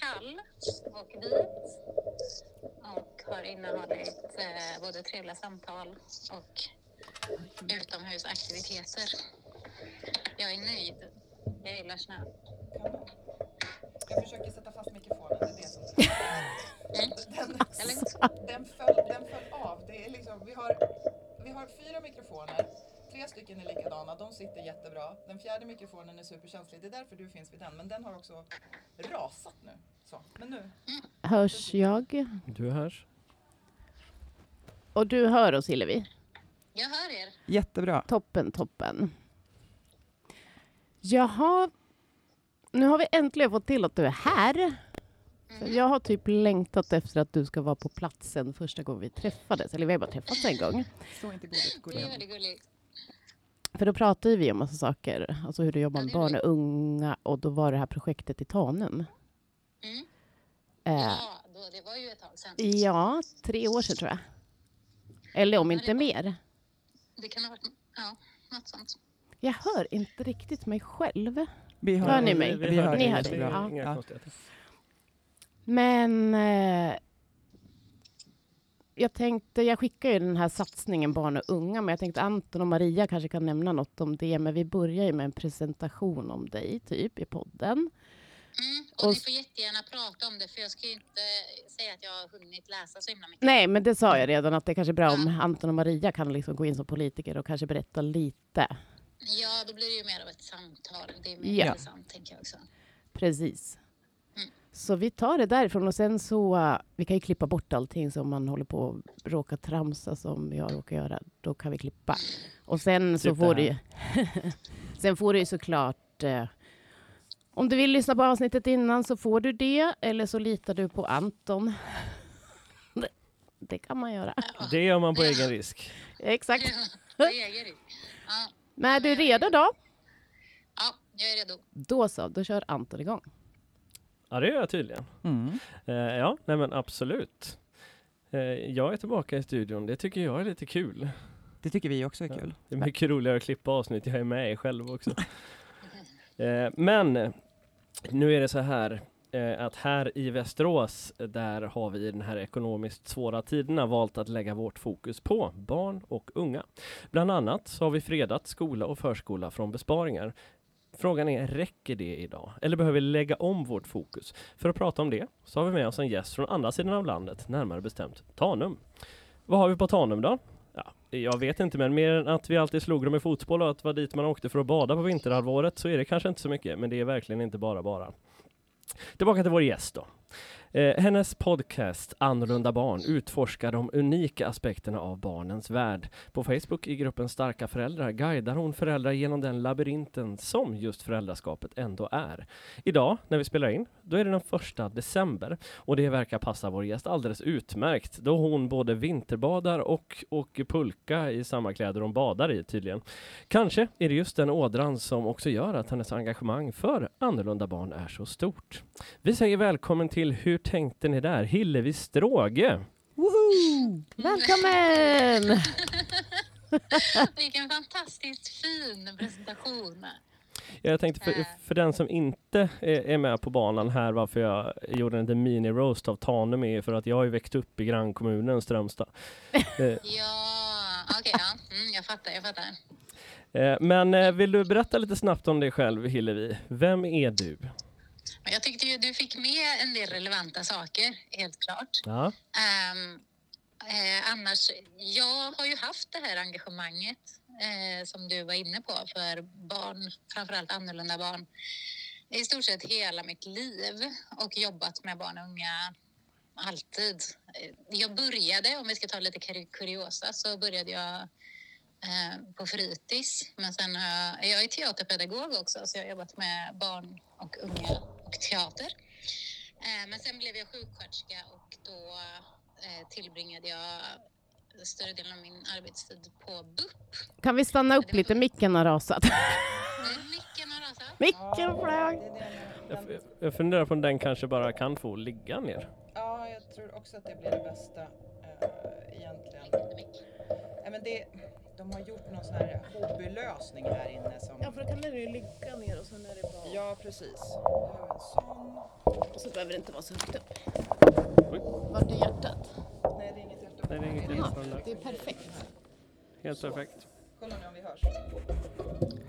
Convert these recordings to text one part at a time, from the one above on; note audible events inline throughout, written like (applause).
kall och vit och har innehållit eh, både trevliga samtal och utomhusaktiviteter. Jag är nöjd. Jag gillar snö. Jag försöker sätta fast mikrofonen, det är det som Mm. den, den, föll, den föll av. Det är liksom, vi, har, vi har fyra mikrofoner, tre stycken är likadana, de sitter jättebra. Den fjärde mikrofonen är superkänslig, det är därför du finns vid den. Men den har också rasat nu. Så, men nu, Hörs jag? Du hörs. Och du hör oss Hillevi? Jag hör er. Jättebra. Toppen, toppen. Jaha, nu har vi äntligen fått till att du är här. För jag har typ längtat efter att du ska vara på platsen första gången vi träffades. Eller vi har bara träffats en gång. Slå inte gå Det är väldigt gulligt. För då pratade vi om massa saker. Alltså hur du jobbar med det är barn och unga. Och då var det här projektet i Tanum. Mm. Eh, Ja, då, det var ju ett tag sedan. ja, tre år sedan tror jag. Eller om Ja, det inte var- mer. Det kan ha varit ja, något sånt. Jag hör inte riktigt mig själv. Vi Hör ni mig? Vi hör Ni dig hör dig, ja. Men eh, jag tänkte, jag skickar ju den här satsningen barn och unga, men jag tänkte Anton och Maria kanske kan nämna något om det, men vi börjar ju med en presentation om dig, typ, i podden. Mm. Och, Och ni får jättegärna prata om det för jag ska ju inte säga att jag har hunnit läsa så himla mycket. Nej, men det sa jag redan, att det kanske är bra om Anton och Maria kan liksom gå in som politiker och kanske berätta lite. Ja, då blir det ju mer av ett samtal. Det är mer Ja. intressant tänker jag också. Precis. Så vi tar det därifrån och sen så, eh, vi kan ju klippa bort allting som man håller på att råka tramsa som jag råkar göra. Då kan vi klippa. Och sen så får du ju, (laughs) sen får du ju såklart, eh, om du vill lyssna på avsnittet innan så får du det, eller så litar du på Anton. Det, (laughs) det kan man göra. Det gör man på egen risk. (laughs) Exakt. Ja, det är det. Ja, Men är du redo då? ja, jag är redo. Då så, då kör Anton igång. Ja, det gör jag tydligen. Mm. Eh, ja, nej men absolut. Eh, jag är tillbaka i studion. Det tycker jag är lite kul. Det tycker vi också är Ja, kul. Det är mycket roligare att klippa avsnitt jag är med i själv också. (laughs) eh, men nu är det så här eh, att här i Västerås, eh, där har vi i den här ekonomiskt svåra tiderna valt att lägga vårt fokus på barn och unga. Bland annat så har vi fredat skola och förskola från besparingar. Frågan är, räcker det idag? Eller behöver vi lägga om vårt fokus? För att prata om det så har vi med oss en gäst från andra sidan av landet, närmare bestämt Tanum. Vad har vi på Tanum då? Ja, jag vet inte, men mer än att vi alltid slog dem i fotboll och att det var dit man åkte för att bada på vinterhalvåret så är det kanske inte så mycket, men det är verkligen inte bara bara. Tillbaka till vår gäst då. Eh, hennes podcast Annorlunda barn utforskar de unika aspekterna av barnens värld. På Facebook i gruppen Starka föräldrar guidar hon föräldrar genom den labyrinten som just föräldraskapet ändå är. Idag, när vi spelar in, då är det den första december och det verkar passa vår gäst alldeles utmärkt då hon både vinterbadar och åker pulka i samma kläder hon badar i tydligen. Kanske är det just den ådran som också gör att hennes engagemang för annorlunda barn är så stort. Vi säger välkommen till Hur tänkte ni där? Hillevi Stråge. Välkommen! (laughs) Vilken fantastiskt fin presentation. Jag tänkte för, för den som inte är, med på banan här varför jag gjorde en liten mini-roast av Tanum är för att jag har ju växt upp i grannkommunen Strömstad. (laughs) Eh, Ja, okej, ja. Mm, jag fattar, jag fattar. eh, men eh, vill du berätta lite snabbt om dig själv Hillevi? Vem är du? Men jag tyckte ju du fick med en del relevanta saker, helt klart. Ja. Ehm, eh, annars, jag har ju haft det här engagemanget eh, som du var inne på för barn, framförallt annorlunda barn, i stort sett hela mitt liv och jobbat med barn och unga alltid. Eh, Jag började, om vi ska ta lite kuri- kuriosa, så började jag på fritids. Men sen har jag, jag är teaterpedagog också, så jag har jobbat med barn och unga och teater. Eh, Men sen blev jag sjuksköterska och då eh, tillbringade jag större delen av min arbetstid på BUP. Kan vi stanna upp lite? Micken har rasat. Eh, Micken har rasat. Micken flög! Jag, funderar på om den kanske bara kan få ligga ner. ja, jag tror också att det blir det bästa eh, egentligen. Nej, men det, de har gjort någon sån här hobbylösning här inne som... Ja, för då kan den ju ligga ner och sen är det bara... Ja, precis. Och så behöver det inte vara så högt upp. Oj. Vart är hjärtat? Nej, det är inget hjärta. Nej, det är inget det hjärta. Det är perfekt. Helt perfekt. Kolla nu om vi hörs.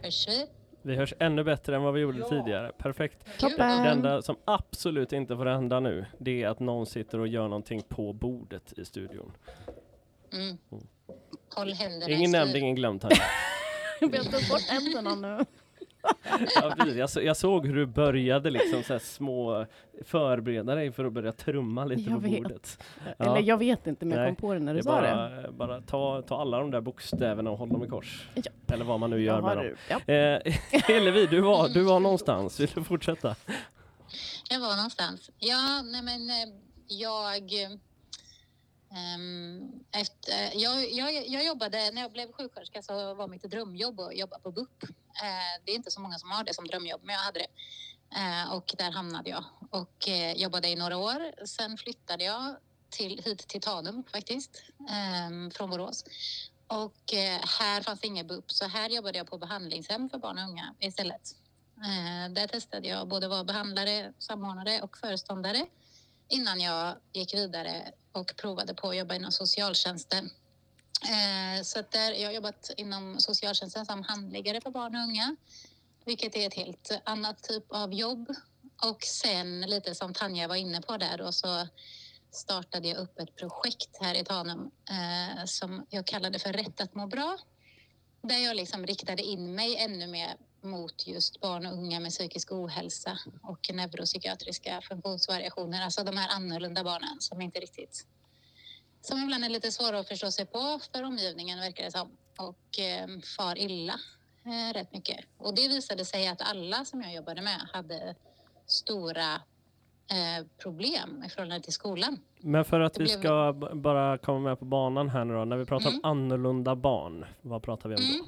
Hörs vi? Vi hörs ännu bättre än vad vi gjorde Ja. tidigare. Perfekt. Toppen. Det enda som absolut inte får hända nu, det är att någon sitter och gör någonting på bordet i studion. Mm. Håll händerna Ingen nämnd, ingen glömd Tanja. (laughs) Vi har tagit bort händerna nu. (laughs) Ja, precis. jag, så, jag såg hur du började liksom så här små förbereda dig för att börja trumma lite Jag på vet. bordet. Eller jag vet inte, men jag kom på det när Det du är sa det. bara, bara ta, ta alla de där bokstäverna och håll dem i kors. Ja. Eller vad man nu gör med dem. Ja. Eh, (laughs) Hillevi, du var, du var någonstans. Vill du fortsätta? Jag var någonstans. Ja, nej men eh, jag... Ehm, efter, jag, jag, jag jobbade, när jag blev sjuksköterska så var mitt drömjobb att jobba på BUP. Ehm, det är inte så många som har det som drömjobb, men jag hade det. Ehm, och där hamnade jag och eh, jobbade i några år. Sen flyttade jag till, hit till Tanum faktiskt, från Borås. Och eh, här fanns det inget BUP, så här jobbade jag på behandlingshem för barn och unga istället. Där testade jag både att vara behandlare, samordnare och föreståndare innan jag gick vidare och provade på att jobba inom socialtjänsten. Eh, så att där, jag har jobbat inom socialtjänsten som handläggare för barn och unga, vilket är ett helt annat typ av jobb. Och sen lite som Tanja var inne på där då så startade jag upp ett projekt här i Tanum eh, som jag kallade för Rätt att må bra. Där jag liksom riktade in mig ännu mer mot just barn och unga med psykisk ohälsa och neuropsykiatriska funktionsvariationer. Alltså de här annorlunda barnen som inte riktigt... Som ibland är lite svåra att förstå sig på för omgivningen verkar det som. Och eh, far illa eh, rätt mycket. Och det visade sig att alla som jag jobbade med hade stora eh, problem i förhållande till skolan. Men för att Det vi blev- ska bara komma med på banan här nu då. När vi pratar Mm. om annorlunda barn, vad pratar vi om då?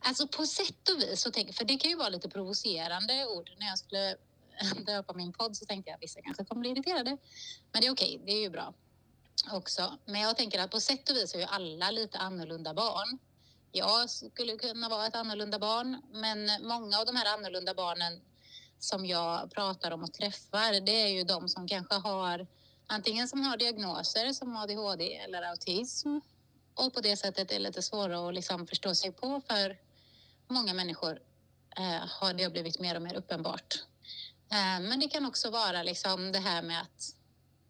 Alltså på sätt och vis, så tänk, för det kan ju vara lite provocerande ord. När jag skulle (laughs) döpa min podd så tänkte jag att vissa kanske kommer bli irriterade. Men det är okej, det är ju bra också. Men jag tänker att på sätt och vis är ju alla lite annorlunda barn. Jag skulle kunna vara ett annorlunda barn, men många av de här annorlunda barnen som jag pratar om och träffar, det är ju de som kanske har antingen som har diagnoser som ADHD eller autism och på det sättet är lite svåra att liksom förstå sig på för många människor eh, har det blivit mer och mer uppenbart. Eh, men det kan också vara liksom det här med att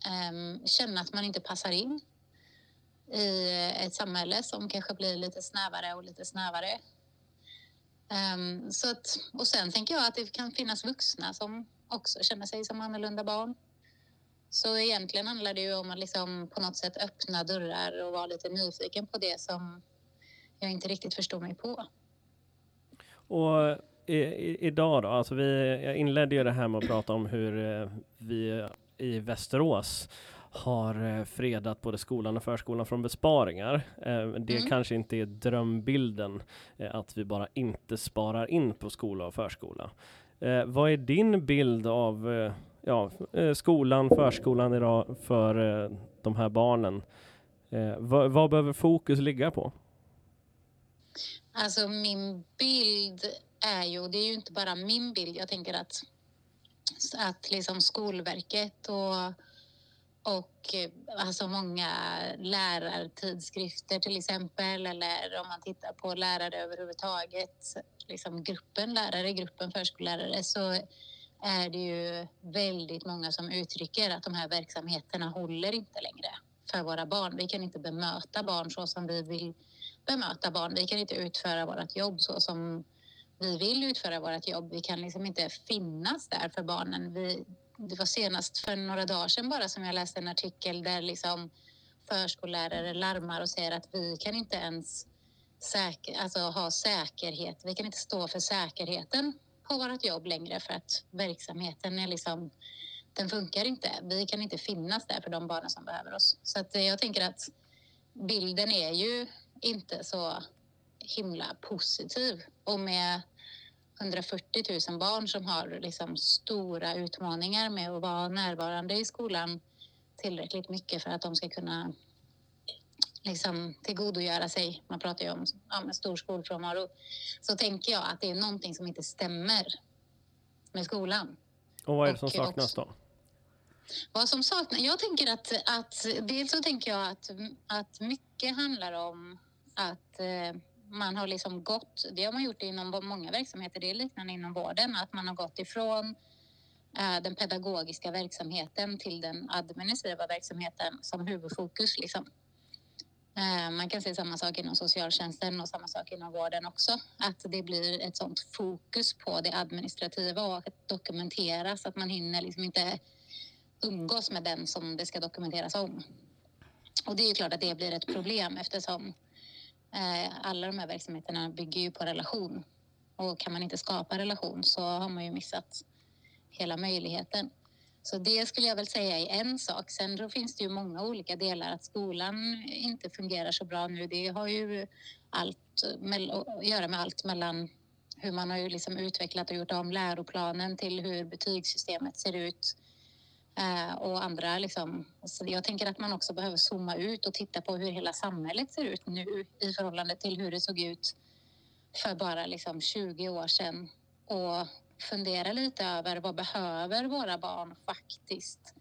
eh, känna att man inte passar in i ett samhälle som kanske blir lite snävare och lite snävare. Ehm, så att, och sen tänker jag att det kan finnas vuxna som också känner sig som annorlunda barn. Så egentligen handlar det ju om att liksom på något sätt öppna dörrar och vara lite nyfiken på det som jag inte riktigt förstår mig på. Och i, i, idag då, alltså vi, jag inledde ju det här med att prata om hur eh, vi i Västerås har eh, fredat både skolan och förskolan från besparingar. Eh, det Mm. kanske inte är drömbilden att vi bara inte sparar in på skola och förskola. Vad är din bild av ja, eh, skolan, förskolan idag för eh, de här barnen? Eh, vad, vad behöver fokus ligga på? Alltså min bild är ju, och det är ju inte bara min bild, jag tänker att, att liksom Skolverket och, och alltså många lärartidskrifter till exempel eller om man tittar på lärare överhuvudtaget, liksom gruppen lärare, gruppen förskollärare så är det ju väldigt många som uttrycker att de här verksamheterna håller inte längre för våra barn. Vi kan inte bemöta barn så som vi vill bemöta barn. Vi kan inte utföra vårt jobb så som vi vill utföra vårt jobb. Vi kan liksom inte finnas där för barnen. Vi, det var senast för några dagar sedan bara som jag läste en artikel där liksom förskollärare larmar och säger att vi kan inte ens säker, alltså ha säkerhet. Vi kan inte stå för säkerheten vårt jobb längre för att verksamheten är liksom den funkar inte. Vi kan inte finnas där för de barnen som behöver oss. Så att eh, jag tänker att bilden är ju inte så himla positiv. Och med 140 000 barn som har liksom stora utmaningar med att vara närvarande i skolan tillräckligt mycket för att de ska kunna liksom tillgodogöra sig, man pratar ju om ja, stor skolfrånvaro, så tänker jag att det är någonting som inte stämmer med skolan. Och vad är det som Och saknas då? Vad som saknas? Jag tänker att, att dels så tänker jag att, att mycket handlar om att eh, man har liksom gått, det har man gjort inom många verksamheter, det är liknande inom vården, att man har gått ifrån eh, den pedagogiska verksamheten till den administrativa verksamheten som huvudfokus. Liksom. Eh, man kan se samma sak inom socialtjänsten och samma sak inom vården också. Att det blir ett sånt fokus på det administrativa och att så att man hinner liksom inte umgås med den som det ska dokumenteras om. Och det är ju klart att det blir ett problem eftersom eh, alla de här verksamheterna bygger ju på relation. Och kan man inte skapa relation så har man ju missat hela möjligheten. Så det skulle jag väl säga är en sak. Sen då finns det ju många olika delar. Att skolan inte fungerar så bra nu, det har ju allt att göra med allt mellan hur man har ju liksom utvecklat och gjort om läroplanen till hur betygssystemet ser ut eh, och andra liksom. Så jag tänker att man också behöver zooma ut och titta på hur hela samhället ser ut nu i förhållande till hur det såg ut för bara liksom 20 år sedan och fundera lite över vad behöver våra barn faktiskt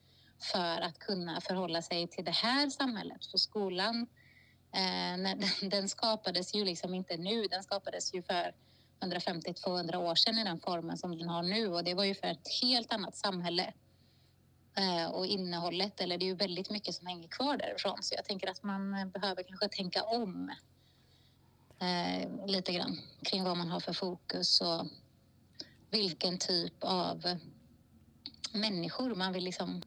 för att kunna förhålla sig till det här samhället. För skolan, eh, (laughs) den skapades ju liksom inte nu, den skapades ju för 150-200 år sedan i den formen som den har nu och det var ju för ett helt annat samhälle. Eh, och innehållet, eller det är ju väldigt mycket som hänger kvar därifrån så jag tänker att man eh, behöver kanske tänka om eh, lite grann kring vad man har för fokus och vilken typ av människor man vill liksom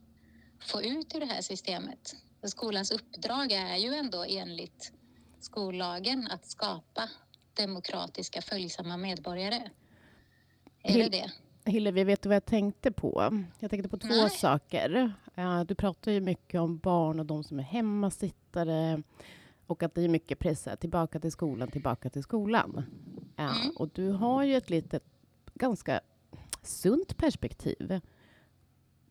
få ut ur det här systemet. För skolans uppdrag är ju ändå enligt skollagen att skapa demokratiska följsamma medborgare. Är det det? Hillevi, vet du vad jag tänkte på? Jag tänkte på två Nej. saker. Du pratar ju mycket om barn och de som är hemmasittare och att det är mycket press tillbaka till skolan, tillbaka till skolan. Mm. Och du har ju ett litet, ganska sunt perspektiv.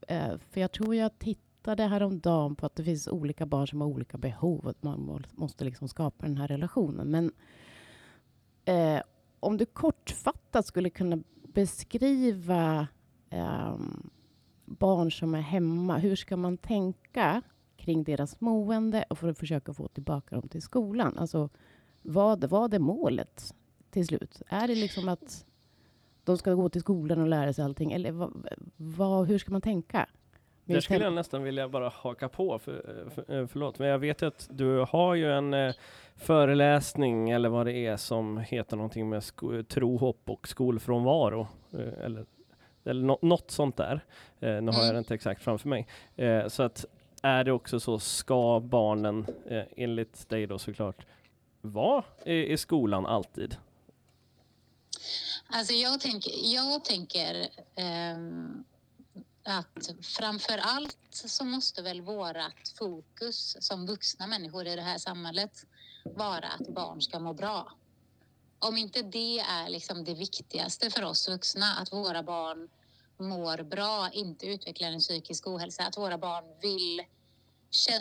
Eh, För jag tror jag tittade häromdagen på att det finns olika barn som har olika behov och att man måste liksom skapa den här relationen. Men eh, om du kortfattat skulle kunna beskriva eh, barn som är hemma, hur ska man tänka kring deras mående och för att försöka få tillbaka dem till skolan? Alltså, vad, vad är målet till slut? Är det liksom att de ska gå till skolan och lära sig allting? Eller vad, vad, hur ska man tänka? Det Med skulle jag nästan vilja bara haka på, för, för, eh, förlåt, men jag vet att du har ju en eh, föreläsning eller vad det är som heter någonting med tro, hopp och skolfrånvaro. Eh, eller eller nå- något sånt där. Eh, nu har jag Mm. det inte exakt framför mig. Eh, så att är det också så, ska barnen eh, enligt dig då såklart vara i, i skolan alltid? Alltså jag tänker, jag tänker eh, att framför allt så måste väl vårat fokus som vuxna människor i det här samhället vara att barn ska må bra. Om inte det är liksom det viktigaste för oss vuxna, att våra barn mår bra, inte utvecklar en psykisk ohälsa, att våra barn vill,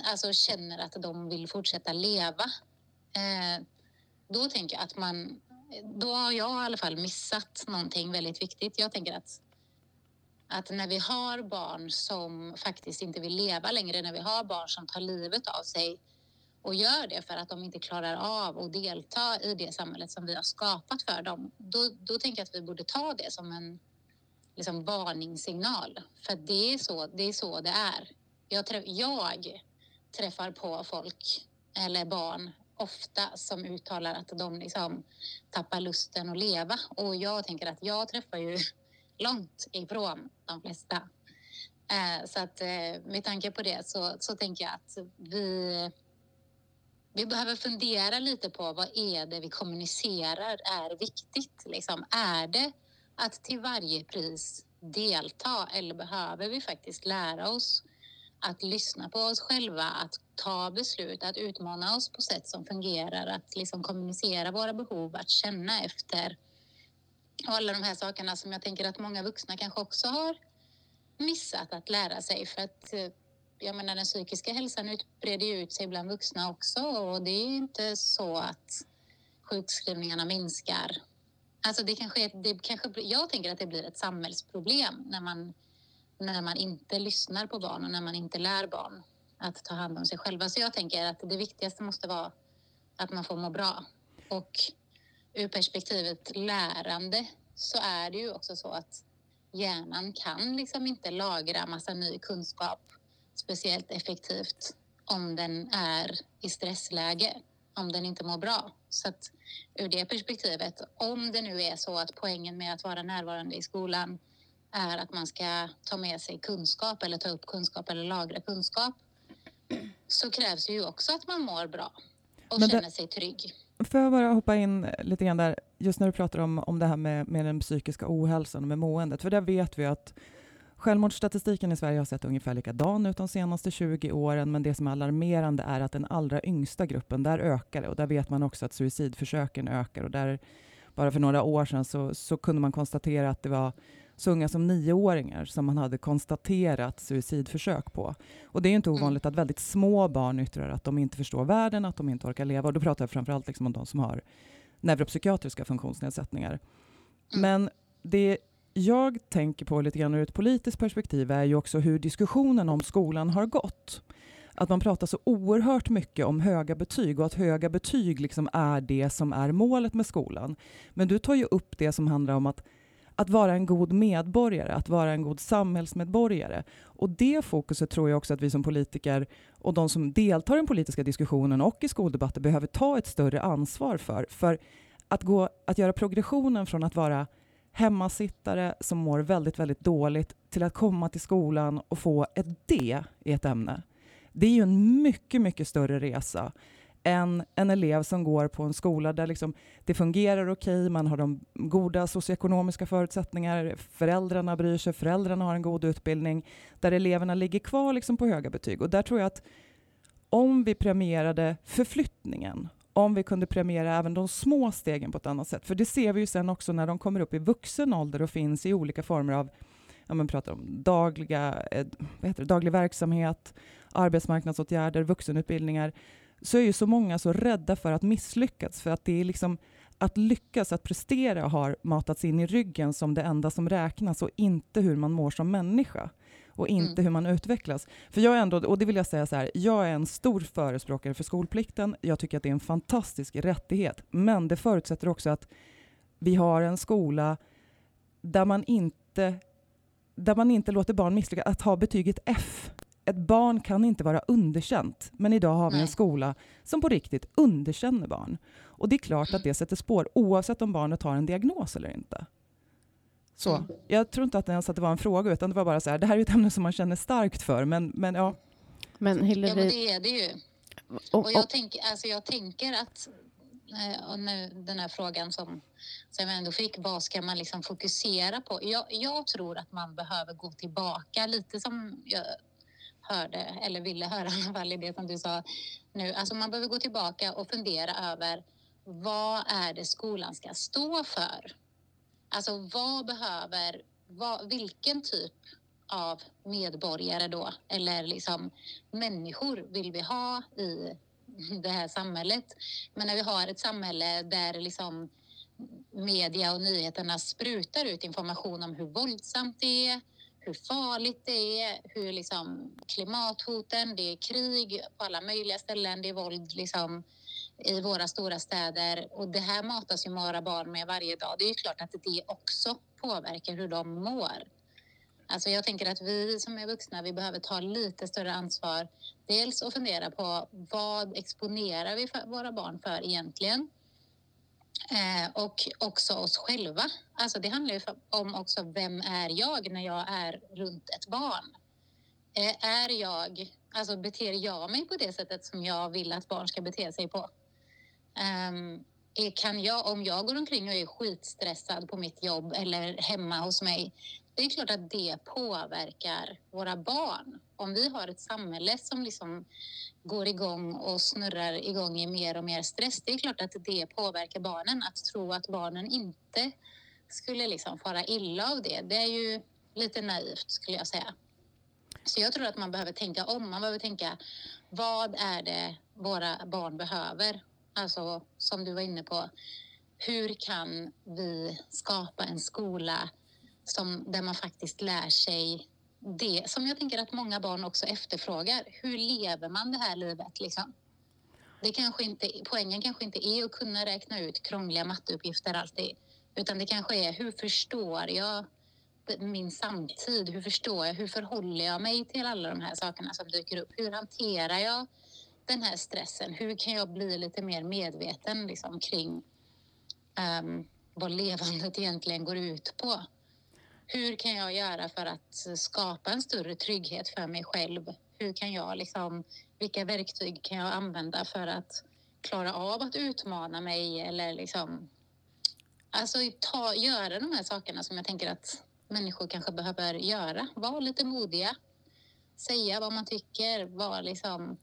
alltså känner att de vill fortsätta leva. Eh, då tänker jag att man då har jag i alla fall missat någonting väldigt viktigt. Jag tänker att, att när vi har barn som faktiskt inte vill leva längre, när vi har barn som tar livet av sig och gör det för att de inte klarar av att delta i det samhället som vi har skapat för dem, då, då tänker jag att vi borde ta det som en liksom, varningssignal. För det är så det är. Så det är. Jag, träff, jag träffar på folk eller barn ofta som uttalar att de liksom tappar lusten att leva. Och jag tänker att jag träffar ju (laughs) långt ifrån de flesta. Eh, så att eh, med tanke på det så, så tänker jag att vi, vi behöver fundera lite på vad är det vi kommunicerar är viktigt. Liksom, är det att till varje pris delta eller behöver vi faktiskt lära oss att lyssna på oss själva, att ta beslut, att utmana oss på sätt som fungerar, att liksom kommunicera våra behov, att känna efter. Och alla de här sakerna som jag tänker att många vuxna kanske också har missat att lära sig för att eh, jag menar den psykiska hälsan utbreder ju ut sig bland vuxna också och det är ju inte så att sjukskrivningarna minskar. Alltså det kanske, är, det kanske jag tänker att det blir ett samhällsproblem när man, när man inte lyssnar på barn och när man inte lär barn att ta hand om sig själva. Så jag tänker att det viktigaste måste vara att man får må bra. Och ur perspektivet lärande så är det ju också så att hjärnan kan liksom inte lagra massa ny kunskap speciellt effektivt om den är i stressläge, om den inte mår bra. Så att ur det perspektivet, om det nu är så att poängen med att vara närvarande i skolan är att man ska ta med sig kunskap eller ta upp kunskap eller lagra kunskap så krävs det ju också att man mår bra och Men det- känner sig trygg. Får jag bara hoppa in lite grann där, just när du pratar om, om det här med, med den psykiska ohälsan och med måendet. För där vet vi att självmordsstatistiken i Sverige har sett ungefär likadan ut de senaste 20 åren, men det som är alarmerande är att den allra yngsta gruppen, där ökar det. Och där vet man också att suicidförsöken ökar. Och där, bara för några år sedan så, så kunde man konstatera att det var så unga som nioåringar som man hade konstaterat suicidförsök på. Och det är inte ovanligt att väldigt små barn yttrar att de inte förstår världen, att de inte orkar leva. Och då pratar jag framförallt liksom om de som har neuropsykiatriska funktionsnedsättningar. Men det jag tänker på lite grann ur ett politiskt perspektiv är ju också hur diskussionen om skolan har gått. Att man pratar så oerhört mycket om höga betyg och att höga betyg liksom är det som är målet med skolan. Men du tar ju upp det som handlar om att att vara en god medborgare, att vara en god samhällsmedborgare. Och det fokuset tror jag också att vi som politiker och de som deltar i den politiska diskussionen och i skoldebatter behöver ta ett större ansvar för. För att, gå, att göra progressionen från att vara hemmasittare som mår väldigt, väldigt dåligt till att komma till skolan och få ett D i ett ämne. Det är ju en mycket, mycket större resa än en elev som går på en skola där liksom det fungerar okej, man har de goda socioekonomiska förutsättningar, föräldrarna bryr sig, föräldrarna har en god utbildning, där eleverna ligger kvar liksom på höga betyg. Och där tror jag att om vi premierade förflyttningen, om vi kunde premiera även de små stegen på ett annat sätt, för det ser vi ju sen också när de kommer upp i vuxen ålder och finns i olika former av ja, man pratar om dagliga, eh, vad heter det, daglig verksamhet, arbetsmarknadsåtgärder, vuxenutbildningar, så är ju så många så rädda för att misslyckas, för att det är liksom att lyckas, att prestera har matats in i ryggen som det enda som räknas och inte hur man mår som människa och inte Mm. hur man utvecklas. För jag är ändå, och det vill jag säga så här, jag är en stor förespråkare för skolplikten. Jag tycker att det är en fantastisk rättighet, men det förutsätter också att vi har en skola där man inte, där man inte låter barn misslyckas, att ha betyget F. Ett barn kan inte vara underkänt, men idag har vi en Nej. skola som på riktigt underkänner barn. Och det är klart att det sätter spår, oavsett om barnet har en diagnos eller inte. Så, Mm. jag tror inte att det ens att det var en fråga, utan det var bara så här, det här är ju ett ämne som man känner starkt för, men, men ja. Men Ja, men Hillevi, det är det ju. och, jag, tänker, alltså jag tänker att, eh, och nu den här frågan som, som jag ändå fick, vad ska man liksom fokusera på? Jag, jag tror att man behöver gå tillbaka, lite som jag hörde, eller ville höra (laughs) i alla fall i det som du sa nu. Alltså man behöver gå tillbaka och fundera över vad är det skolan ska stå för? Alltså vad behöver, vad, vilken typ av medborgare då, eller liksom människor vill vi ha i det här samhället. Men när vi har ett samhälle där liksom media och nyheterna sprutar ut information om hur våldsamt det är, hur farligt det är, hur liksom klimathoten, det är krig på alla möjliga ställen, det är våld liksom i våra stora städer och det här matas ju våra barn med varje dag. Det är ju klart att det också påverkar hur de mår. Alltså jag tänker att vi som är vuxna, vi behöver ta lite större ansvar. Dels att fundera på vad exponerar vi för våra barn för egentligen? Eh, och också oss själva. Alltså det handlar ju om också vem är jag när jag är runt ett barn? Eh, är jag, alltså beter jag mig på det sättet som jag vill att barn ska bete sig på? Eh, kan jag, om jag går omkring och är skitstressad på mitt jobb eller hemma hos mig, det är klart att det påverkar våra barn. Om vi har ett samhälle som liksom går igång och snurrar igång i mer och mer stress, det är klart att det påverkar barnen. Att tro att barnen inte skulle liksom fara illa av det, det är ju lite naivt skulle jag säga. Så jag tror att man behöver tänka om. Man behöver tänka vad är det våra barn behöver? Alltså som du var inne på. Hur kan vi skapa en skola som, där man faktiskt lär sig det som jag tänker att många barn också efterfrågar. Hur lever man det här livet liksom? Det kanske inte, poängen kanske inte är att kunna räkna ut krångliga matteuppgifter alltid, utan det kanske är hur förstår jag min samtid? Hur förstår jag? Hur förhåller jag mig till alla de här sakerna som dyker upp? Hur hanterar jag den här stressen? Hur kan jag bli lite mer medveten liksom, kring um, vad levandet egentligen går ut på? Hur kan jag göra för att skapa en större trygghet för mig själv? Hur kan jag liksom, vilka verktyg kan jag använda för att klara av att utmana mig eller liksom Alltså ta, göra de här sakerna som jag tänker att människor kanske behöver göra. Vara lite modiga. Säga vad man tycker. Var liksom,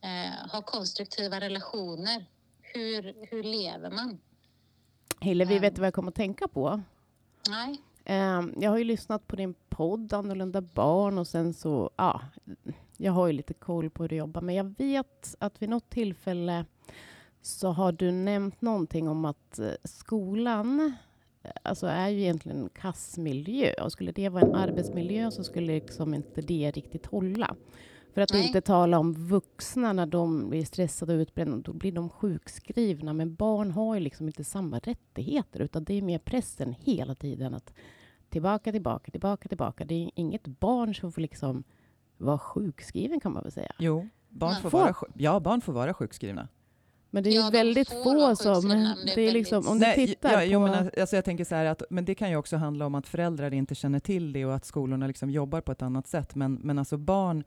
eh, ha konstruktiva relationer. Hur, hur lever man? Hillevi, Um, vet du vad jag kommer att tänka på? Nej. Eh, jag har ju lyssnat på din podd Annorlunda barn och sen så, ja, jag har ju lite koll på hur du jobbar, men jag vet att vid något tillfälle så har du nämnt någonting om att eh, skolan eh, alltså är ju egentligen en kassmiljö och skulle det vara en arbetsmiljö så skulle liksom inte det riktigt hålla. För att Nej. inte tala om vuxna när de blir stressade och utbrända, då blir de sjukskrivna. Men barn har ju liksom inte samma rättigheter utan det är mer pressen hela tiden att tillbaka, tillbaka, tillbaka, tillbaka. Det är inget barn som får liksom vara sjukskriven kan man väl säga. Jo, barn får, får- vara, ja, barn får vara sjukskrivna. Men det är ju Ja, väldigt få som... det är liksom, om du Nej, tittar ja, på... jo, men alltså, jag tänker så här att, men det kan ju också handla om att föräldrar inte känner till det och att skolorna liksom jobbar på ett annat sätt. Men, men alltså barn,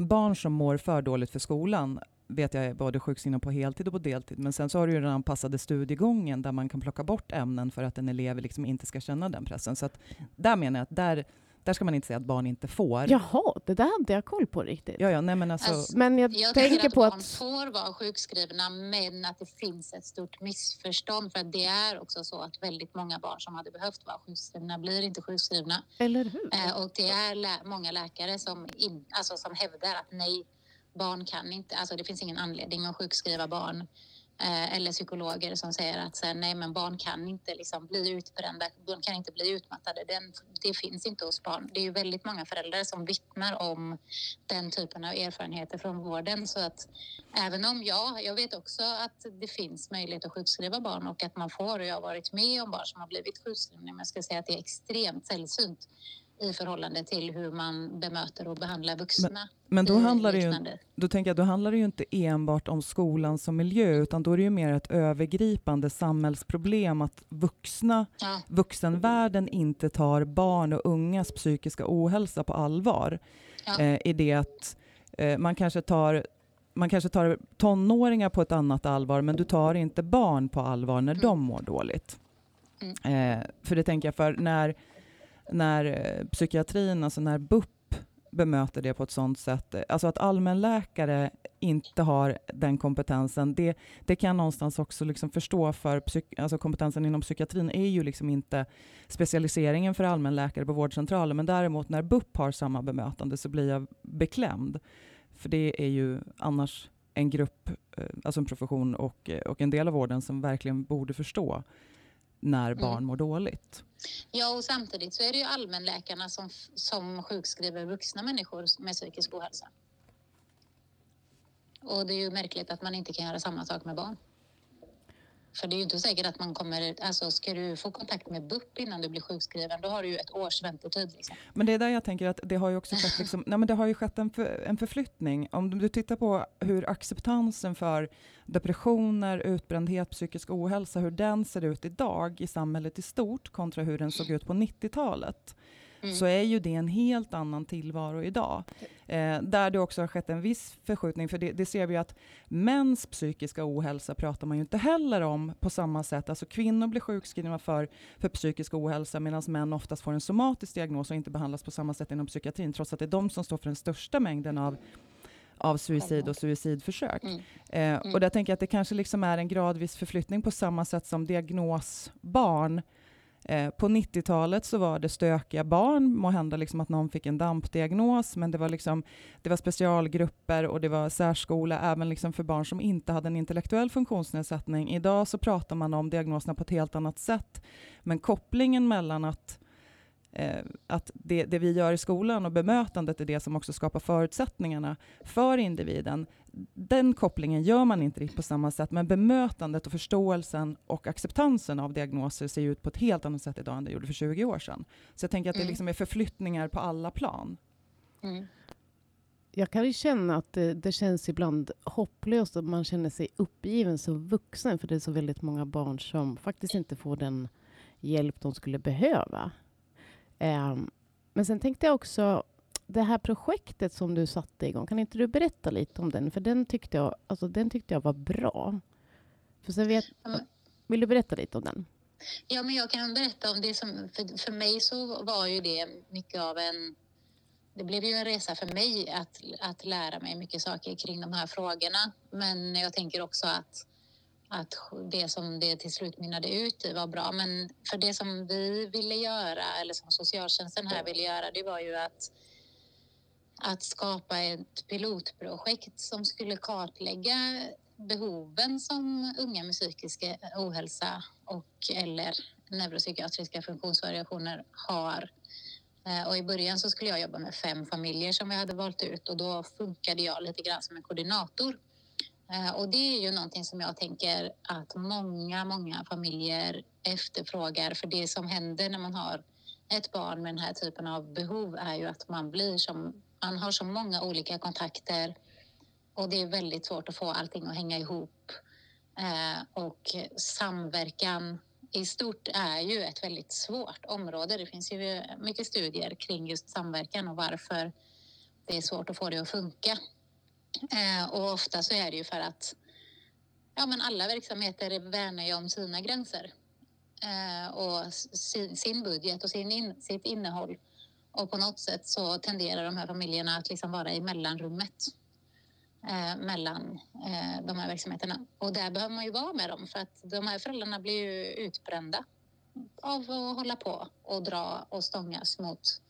barn som mår för dåligt för skolan vet jag är både sjukskrivna på heltid och på deltid. Men sen så har du ju den anpassade studiegången där man kan plocka bort ämnen för att en elev liksom inte ska känna den pressen. Så att där menar jag att där, där ska man inte säga att barn inte får. Jaha, det där hade jag koll på riktigt. ja, ja nej, men alltså, Alltså, Men jag, Jag tänker att på barn att... får vara sjukskrivna men att det finns ett stort missförstånd för att det är också så att väldigt många barn som hade behövt vara sjukskrivna blir inte sjukskrivna. Eller hur? Eh, och det är lä- många läkare som, in, alltså, som hävdar att nej, barn kan inte, alltså det finns ingen anledning att sjukskriva barn. Eh, eller psykologer som säger att så här, nej men barn kan inte liksom bli utbrända, de kan inte bli utmattade. Den, det finns inte hos barn. Det är ju väldigt många föräldrar som vittnar om den typen av erfarenheter från vården. Så att även om jag, jag vet också att det finns möjlighet att sjukskriva barn och att man får, och jag har varit med om barn som har blivit sjukskrivna, men jag ska säga att det är extremt sällsynt i förhållande till hur man bemöter och behandlar vuxna. men då i handlar det ju. Då tänker jag, då handlar det ju inte enbart om skolan som miljö, utan då är det ju mer ett övergripande samhällsproblem att vuxna, Ja, vuxenvärlden inte tar barn och ungas psykiska ohälsa på allvar. Ja. Eh, I det att eh, man kanske tar man kanske tar tonåringar på ett annat allvar, men du tar inte barn på allvar när Mm. de mår dåligt. Eh, för det tänker jag, för när, när eh, psykiatrin, alltså när BUP bemöter det på ett sånt sätt, eh, alltså att allmänläkare inte har den kompetensen, det, det kan jag någonstans också liksom förstå, för psyk, alltså kompetensen inom psykiatrin är ju liksom inte specialiseringen för allmänläkare på vårdcentralen, men däremot när BUP har samma bemötande så blir jag beklämd. För det är ju annars en grupp, eh, alltså en profession och, och en del av vården som verkligen borde förstå när barn Mm. mår dåligt. ja, och samtidigt så är det ju allmänläkarna som, som sjukskriver vuxna människor med psykisk ohälsa. Och det är ju märkligt att man inte kan göra samma sak med barn. För det är ju inte säkert att man kommer, alltså ska du få kontakt med BUP innan du blir sjukskriven, då har du ju ett års väntetid. Liksom. Men det är där jag tänker att det har ju också skett, liksom, nej men det har ju skett en, för, en förflyttning. Om du tittar på hur acceptansen för depressioner, utbrändhet, psykisk ohälsa, hur den ser ut idag i samhället i stort kontra hur den såg ut på 90-talet. Mm. så är ju det en helt annan tillvaro idag. Eh, där det också har skett en viss förskjutning, för det, det ser vi att mäns psykiska ohälsa pratar man ju inte heller om på samma sätt. Alltså kvinnor blir sjukskrivna för, för psykisk ohälsa medan män oftast får en somatisk diagnos och inte behandlas på samma sätt inom psykiatrin, trots att det är de som står för den största mängden av av suicid och suicidförsök. Mm. Eh, Mm. och där tänker jag att det kanske liksom är en gradvis förflyttning på samma sätt som diagnosbarn Eh, på 90-talet så var det stökiga barn, må hända liksom att någon fick en dampdiagnos, men det var, liksom, det var specialgrupper och det var särskola även liksom för barn som inte hade en intellektuell funktionsnedsättning. Idag så pratar man om diagnoserna på ett helt annat sätt, men kopplingen mellan att eh, att det, det, vi gör i skolan och bemötandet är det som också skapar förutsättningarna för individen. Den kopplingen gör man inte riktigt på samma sätt, men bemötandet och förståelsen och acceptansen av diagnoser ser ut på ett helt annat sätt idag än det gjorde för 20 år sedan. Så jag tänker att det mm. liksom är förflyttningar på alla plan. Mm. Jag kan ju känna att det, det, känns ibland hopplöst och man känner sig uppgiven som vuxen för det är så väldigt många barn som faktiskt inte får den hjälp de skulle behöva. Um, men sen tänkte jag också, det här projektet som du satte igång, kan inte du berätta lite om den? För den tyckte jag, alltså, den tyckte jag var bra. För sen vet, vill du berätta lite om den? Ja, men jag kan berätta om det som, för, för mig så var ju det mycket av en det blev ju en resa för mig att, att lära mig mycket saker kring de här frågorna. Men jag tänker också att att det som det till slut mynnade ut i var bra. Men för det som vi ville göra, eller som socialtjänsten här ville göra, det var ju att, att skapa ett pilotprojekt som skulle kartlägga behoven som unga med psykisk ohälsa och eller neuropsykiatriska funktionsvariationer har. Eh, och I början så skulle jag jobba med fem familjer som vi hade valt ut och då funkade jag lite grann som en koordinator. Eh, och det är ju någonting som jag tänker att många, många familjer efterfrågar. För det som händer när man har ett barn med den här typen av behov är ju att man blir som, man har så många olika kontakter och det är väldigt svårt att få allting att hänga ihop. Eh, och samverkan i stort är ju ett väldigt svårt område. Det finns ju mycket studier kring just samverkan och varför det är svårt att få det att funka. Eh, och ofta så är det ju för att ja, men alla verksamheter värnar ju om sina gränser eh, och sin, sin, budget och sin in, sitt innehåll. Och på något sätt så tenderar de här familjerna att liksom vara i mellanrummet eh, mellan eh, de här verksamheterna. Och där behöver man ju vara med dem för att de här föräldrarna blir ju utbrända av att hålla på och dra och stångas mot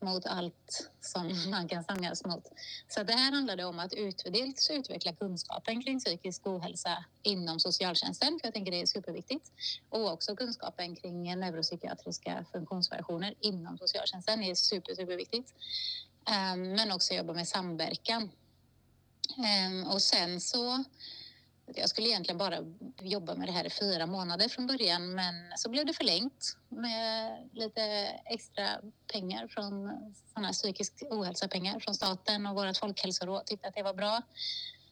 mot allt som (laughs) man kan samlas mot. Så det här handlade om att ut, dels utveckla kunskapen kring psykisk ohälsa inom socialtjänsten, för jag tänker det är superviktigt, och också kunskapen kring neuropsykiatriska funktionsvariationer inom socialtjänsten är super, superviktigt. Ehm, men också jobba med samverkan. Ehm, och sen så jag skulle egentligen bara jobba med det här i fyra månader från början men så blev det förlängt med lite extra pengar från sådana psykisk ohälsa-pengar från staten och vårt folkhälsoråd tyckte att det var bra.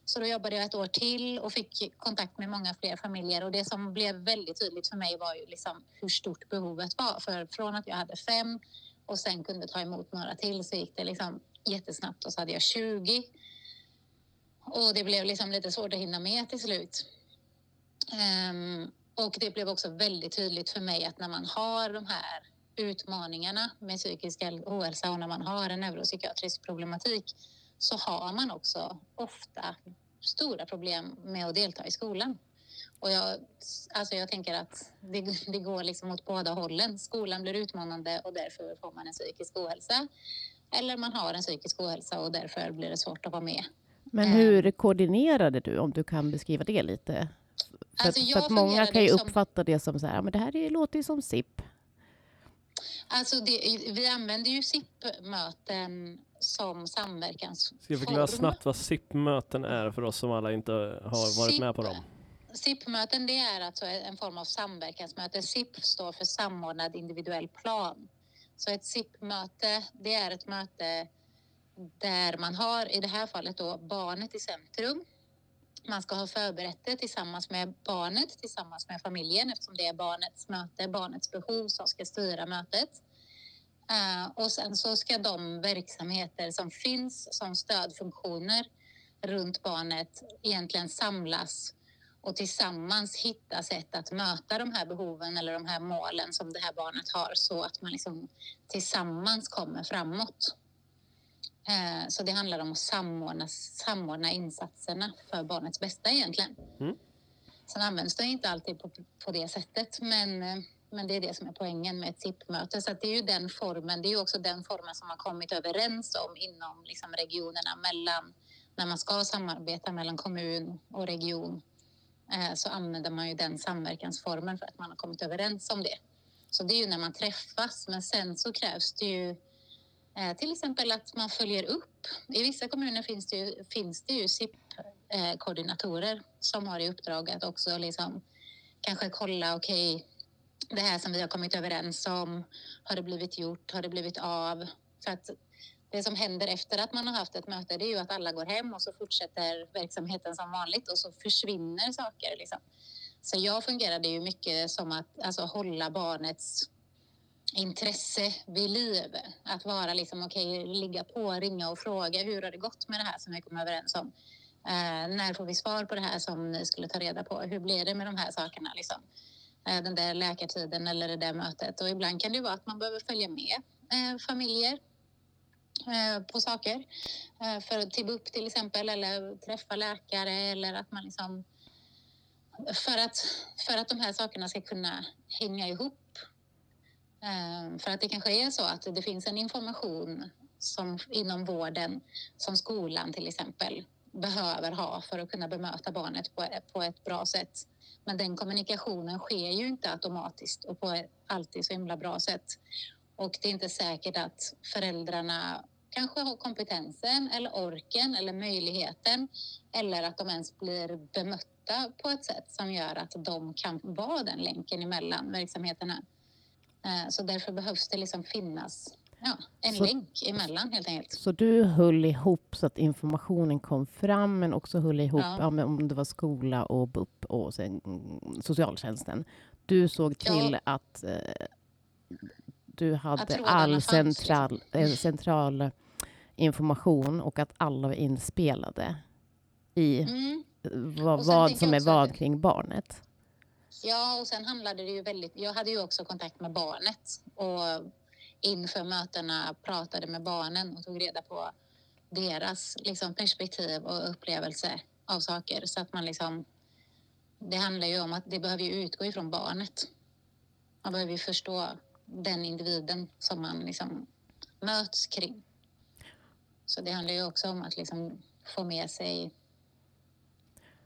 Så då jobbade jag ett år till och fick kontakt med många fler familjer och det som blev väldigt tydligt för mig var ju liksom hur stort behovet var. För från att jag hade fem och sen kunde ta emot några till så gick det liksom jättesnabbt och så hade jag 20 och det blev liksom lite svårt att hinna med till slut. Um, och det blev också väldigt tydligt för mig att när man har de här utmaningarna med psykisk ohälsa och när man har en neuropsykiatrisk problematik så har man också ofta stora problem med att delta i skolan. Och jag, alltså jag tänker att det, det går liksom åt båda hållen. Skolan blir utmanande och därför får man en psykisk ohälsa. Eller man har en psykisk ohälsa och därför blir det svårt att vara med men eh. hur koordinerade du, om du kan beskriva det lite? För, alltså för att många kan ju uppfatta det som så här, men det här är, låter ju som SIP. Alltså det, vi använder ju SIP-möten som samverkansform. Ska jag förklara snabbt vad SIP-möten är för oss som alla inte har varit SIP, med på dem? SIP-möten det är alltså en form av samverkansmöte. SIP står för samordnad individuell plan. Så ett SIP-möte det är ett möte där man har i det här fallet då barnet i centrum. Man ska ha förberett det tillsammans med barnet, tillsammans med familjen eftersom det är barnets möte, barnets behov som ska styra mötet. Eh, och sen så ska de verksamheter som finns som stödfunktioner runt barnet egentligen samlas och tillsammans hitta sätt att möta de här behoven eller de här målen som det här barnet har så att man liksom tillsammans kommer framåt. Eh, så det handlar om att samordna, samordna insatserna för barnets bästa egentligen. Mm. Sen används det inte alltid på, på det sättet men, eh, Men det är det som är poängen med ett SIP-möte. Så det är ju den formen, det är ju också den formen som man kommit överens om inom liksom regionerna mellan när man ska samarbeta mellan kommun och region eh, så använder man ju den samverkansformen för att man har kommit överens om det. Så det är ju när man träffas, men sen så krävs det ju Eh, till exempel att man följer upp. I vissa kommuner finns det ju, finns det ju SIP-koordinatorer som har i uppdrag att också liksom kanske kolla, okej, okay, det här som vi har kommit överens om, har det blivit gjort, har det blivit av? För att det som händer efter att man har haft ett möte det är ju att alla går hem och så fortsätter verksamheten som vanligt och så försvinner saker. Liksom. Så jag fungerade ju mycket som att alltså, hålla barnets intresse vid liv. Att vara liksom okej, okay, ligga på, ringa och fråga hur har det gått med det här som vi kom överens om? Eh, när får vi svar på det här som ni skulle ta reda på? Hur blir det med de här sakerna? Liksom? Eh, den där läkartiden eller det där mötet. Och ibland kan det vara att man behöver följa med eh, familjer eh, på saker. Eh, för att tibba upp till exempel eller träffa läkare eller att man liksom för att, för att de här sakerna ska kunna hänga ihop. Ehm, för att det kanske är så att det finns en information som inom vården som skolan till exempel behöver ha för att kunna bemöta barnet på, på ett bra sätt. Men den kommunikationen sker ju inte automatiskt och på ett alltid så himla bra sätt. Och det är inte säkert att föräldrarna kanske har kompetensen eller orken eller möjligheten eller att de ens blir bemötta på ett sätt som gör att de kan vara den länken emellan verksamheterna. Eh, så därför behövs det liksom finnas ja, en så, länk emellan helt enkelt. Så du höll ihop så att informationen kom fram men också höll ihop ja. Ja, om det var skola och BUP och sen socialtjänsten. Du såg till att eh, du hade all central, eh, central information och att alla var inspelade i mm. vad, vad som är vad kring barnet. Ja, och sen handlade det ju väldigt... Jag hade ju också kontakt med barnet och inför mötena pratade med barnen och tog reda på deras liksom, perspektiv och upplevelse av saker så att man liksom... Det handlar ju om att det behöver ju utgå ifrån barnet. Man behöver ju förstå den individen som man liksom möts kring. Så det handlar ju också om att liksom få med sig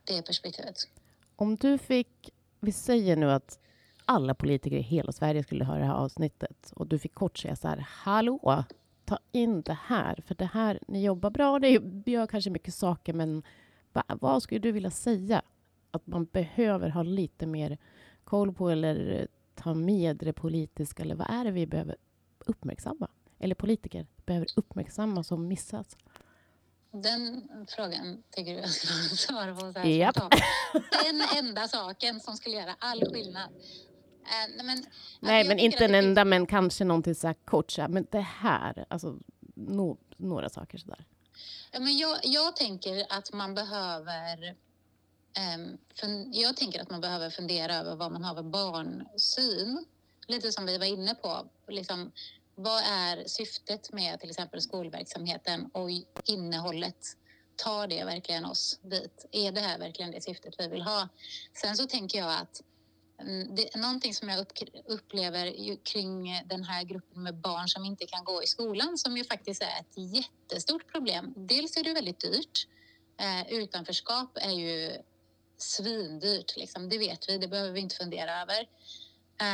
det perspektivet. Om du fick, vi säger nu att alla politiker i hela Sverige skulle höra det här avsnittet och du fick kort säga så här, hallå, ta in det här, för det här, ni jobbar bra, ni gör kanske mycket saker, men va, vad skulle du vilja säga att man behöver ha lite mer koll på eller ta med det politiska, eller vad är det vi behöver uppmärksamma? Eller politiker behöver uppmärksamma som missas? Den frågan tycker du jag ska svara på så här yep. Den enda saken som skulle göra all skillnad. Äh, men, Nej, men inte en enda, men kanske någonting så här kort. Så här, men det här, alltså no, några saker så där. Ja, men jag, jag tänker att man behöver um, jag tänker att man behöver fundera över vad man har för barnsyn. Lite som vi var inne på. Liksom, vad är syftet med till exempel skolverksamheten och innehållet? Tar det verkligen oss dit? Är det här verkligen det syftet vi vill ha? Sen så tänker jag att mm, det, någonting som jag upplever kring den här gruppen med barn som inte kan gå i skolan som ju faktiskt är ett jättestort problem. Dels är det väldigt dyrt. Eh, utanförskap är ju svindyrt, liksom. det vet vi, det behöver vi inte fundera över.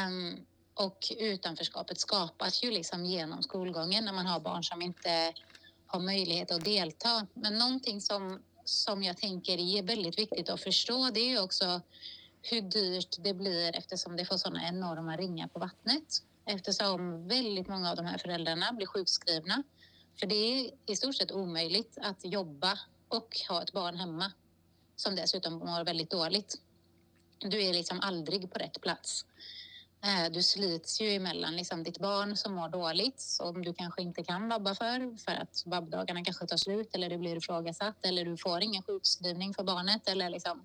Um, och utanförskapet skapas ju liksom genom skolgången när man har barn som inte har möjlighet att delta. Men någonting som, som jag tänker är väldigt viktigt att förstå det är ju också hur dyrt det blir eftersom det får sådana enorma ringar på vattnet. Eftersom väldigt många av de här föräldrarna blir sjukskrivna. För det är i stort sett omöjligt att jobba och ha ett barn hemma som dessutom mår väldigt dåligt. Du är liksom aldrig på rätt plats. Eh, du slits ju emellan liksom ditt barn som mår dåligt som du kanske inte kan vabba för för att vabbdagarna kanske tar slut eller du blir ifrågasatt eller du får ingen sjukskrivning för barnet eller liksom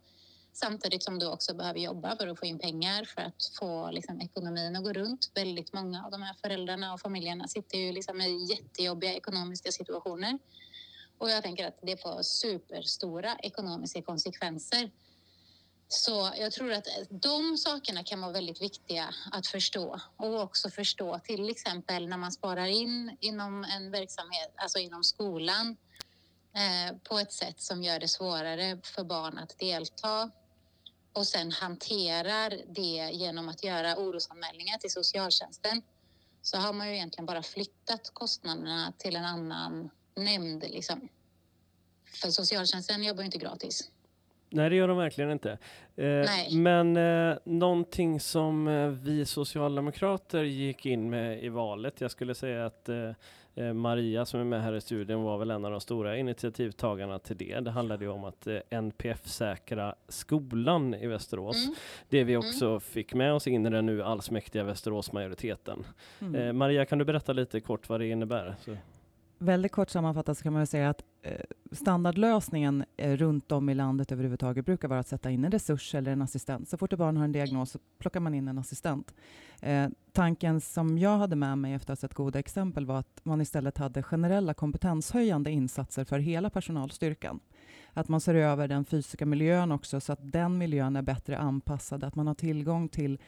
samtidigt som du också behöver jobba för att få in pengar för att få liksom, ekonomin att gå runt. Väldigt många av de här föräldrarna och familjerna sitter ju liksom i jättejobbiga ekonomiska situationer och jag tänker att det får superstora ekonomiska konsekvenser så jag tror att eh, de sakerna kan vara väldigt viktiga att förstå och också förstå till exempel när man sparar in inom en verksamhet, alltså inom skolan eh, på ett sätt som gör det svårare för barn att delta och sen hanterar det genom att göra orosanmälningar till socialtjänsten så har man ju egentligen bara flyttat kostnaderna till en annan nämnd. Liksom. För socialtjänsten jobbar ju inte gratis. Nej, det gör de verkligen inte. Eh, men eh, någonting som eh, vi socialdemokrater gick in med i valet, jag skulle säga att eh, eh Maria som är med här i studion var väl en av de stora initiativtagarna till det. Det handlade ju om att eh, NPF-säkra skolan i Västerås. Mm. Det vi mm. också mm. fick med oss in i den nu allsmäktiga Västeråsmajoriteten. Mm. Eh, Maria, kan du berätta lite kort vad det innebär? Så. Väldigt kort sammanfattat så kan man säga att eh, standardlösningen eh, runt om i landet överhuvudtaget brukar vara att sätta in en resurs eller en assistent. Så fort ett barn har en diagnos så plockar man in en assistent. Eh, tanken som jag hade med mig efter att ha sett goda exempel var att man istället hade generella kompetenshöjande insatser för hela personalstyrkan. Att man ser över den fysiska miljön också så att den miljön är bättre anpassad, att man har tillgång till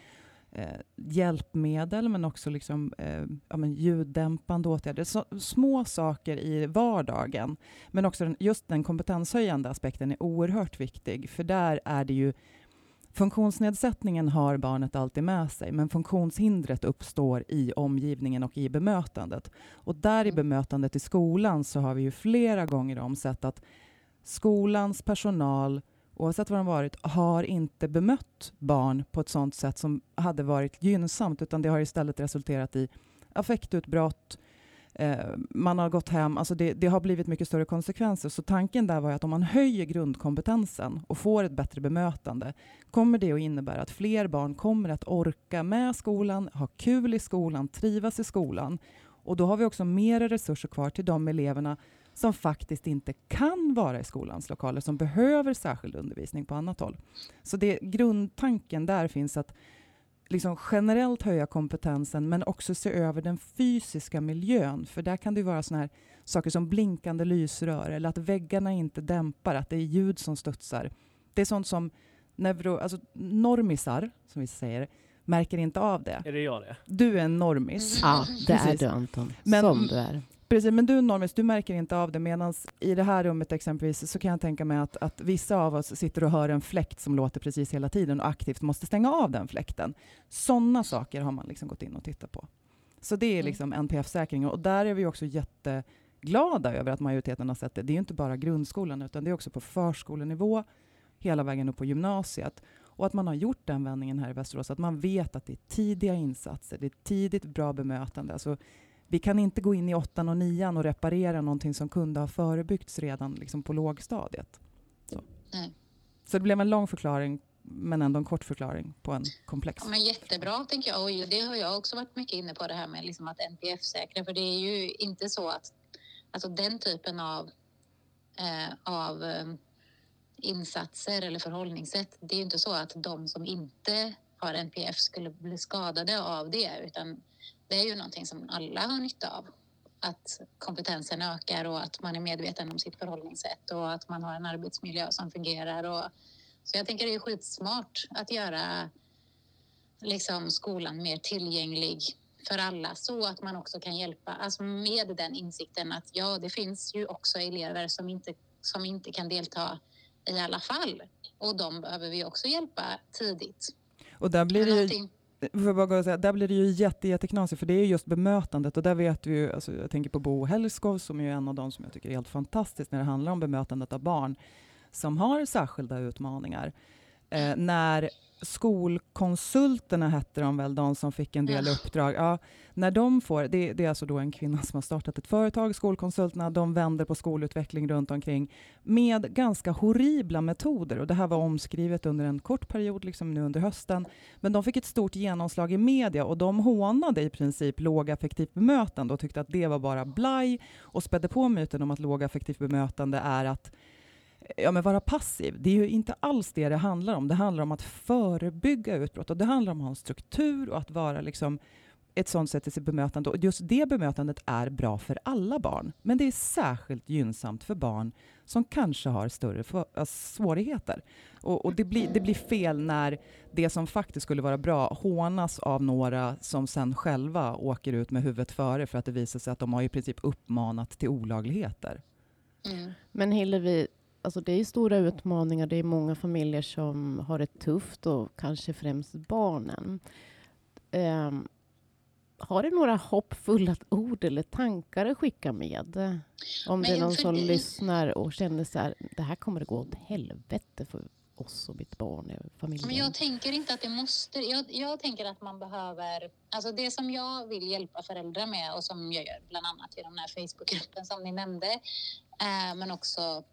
eh, hjälpmedel, men också liksom, eh, ja, men ljuddämpande åtgärder. Så, små saker i vardagen. Men också den, just den kompetenshöjande aspekten är oerhört viktig, för där är det ju Funktionsnedsättningen har barnet alltid med sig, men funktionshindret uppstår i omgivningen och i bemötandet. Och där i mm. bemötandet i skolan så har vi ju flera gånger om sett att skolans personal oavsett var de varit, har inte bemött barn på ett sådant sätt som hade varit gynnsamt, utan det har istället resulterat i affektutbrott, eh, man har gått hem, alltså det, det, har blivit mycket större konsekvenser. Så tanken där var att om man höjer grundkompetensen och får ett bättre bemötande, kommer det att innebära att fler barn kommer att orka med skolan, ha kul i skolan, trivas i skolan. Och då har vi också mer resurser kvar till de eleverna som faktiskt inte kan vara i skolans lokaler, som behöver särskild undervisning på annat håll. Så det, grundtanken där finns att liksom generellt höja kompetensen, men också se över den fysiska miljön. För där kan det vara såna här saker som blinkande lysrör, eller att väggarna inte dämpar, att det är ljud som studsar. Det är sånt som neuro, alltså normisar, som vi säger, märker inte av det. Är det jag det? Du är en normis. Ja, det är du Anton. Men, som du är. Precis, men du Normis, du märker inte av det, medan i det här rummet exempelvis så kan jag tänka mig att, att vissa av oss sitter och hör en fläkt som låter precis hela tiden och aktivt måste stänga av den fläkten. Sådana saker har man liksom gått in och tittat på. Så det är mm. liksom NPF-säkring och där är vi också jätteglada över att majoriteten har sett det. Det är inte bara grundskolan utan det är också på förskolenivå, hela vägen upp på gymnasiet. Och att man har gjort den vändningen här i Västerås, att man vet att det är tidiga insatser, det är tidigt bra bemötande. Alltså vi kan inte gå in i åttan och nian och reparera någonting som kunde ha förebyggts redan liksom på lågstadiet. Så. Mm. Så det blev en lång förklaring, men ändå en kort förklaring på en komplex. Ja, men jättebra, tänker jag. Och det har jag också varit mycket inne på, det här med liksom att NPF-säkra. För det är ju inte så att alltså den typen av, eh, av eh, insatser eller förhållningssätt, det är ju inte så att de som inte har NPF skulle bli skadade av det, utan det är ju någonting som alla har nytta av. Att kompetensen ökar och att man är medveten om sitt förhållningssätt och att man har en arbetsmiljö som fungerar. Och, så jag tänker det är skitsmart att göra liksom, skolan mer tillgänglig för alla så att man också kan hjälpa, alltså med den insikten att ja, det finns ju också elever som inte, som inte kan delta i alla fall och de behöver vi också hjälpa tidigt. Och där blir det ju Eh, för bara gå och säga, där blir det ju jätte, jätteknasigt, för det är just bemötandet och där vet vi ju, alltså jag tänker på Bo Hellskov som är en av de som jag tycker är helt fantastisk när det handlar om bemötandet av barn som har särskilda utmaningar. Eh, när Skolkonsulterna hette de väl, de som fick en del uppdrag. Ja, när de får, det, det, är alltså då en kvinna som har startat ett företag, Skolkonsulterna, de vänder på skolutveckling runt omkring med ganska horribla metoder. Och det här var omskrivet under en kort period, liksom nu under hösten. Men de fick ett stort genomslag i media och de hånade i princip lågaffektivt bemötande och tyckte att det var bara blaj och spädde på myten om att lågaffektivt bemötande är att ja, men vara passiv. Det är ju inte alls det det handlar om. Det handlar om att förebygga utbrott och det handlar om att ha en struktur och att vara liksom ett sånt sätt i sitt bemötande och just det bemötandet är bra för alla barn. Men det är särskilt gynnsamt för barn som kanske har större för, svårigheter. Och, och det, blir, det blir fel när det som faktiskt skulle vara bra hånas av några som sen själva åker ut med huvudet före för att det visar sig att de har i princip uppmanat till olagligheter. Mm. Men Hillevi, alltså det är stora utmaningar. Det är många familjer som har det tufft och kanske främst barnen. Um, har du några hoppfulla ord eller tankar att skicka med? Om det är Men någon som det- lyssnar och känner så här, det här kommer att gå åt helvete för oss och mitt barn och familjen. Men jag tänker inte att det måste. Jag, jag tänker att man behöver... Alltså det som jag vill hjälpa föräldrar med och som jag gör bland annat i den här Facebookgruppen som ni nämnde. Eh, men också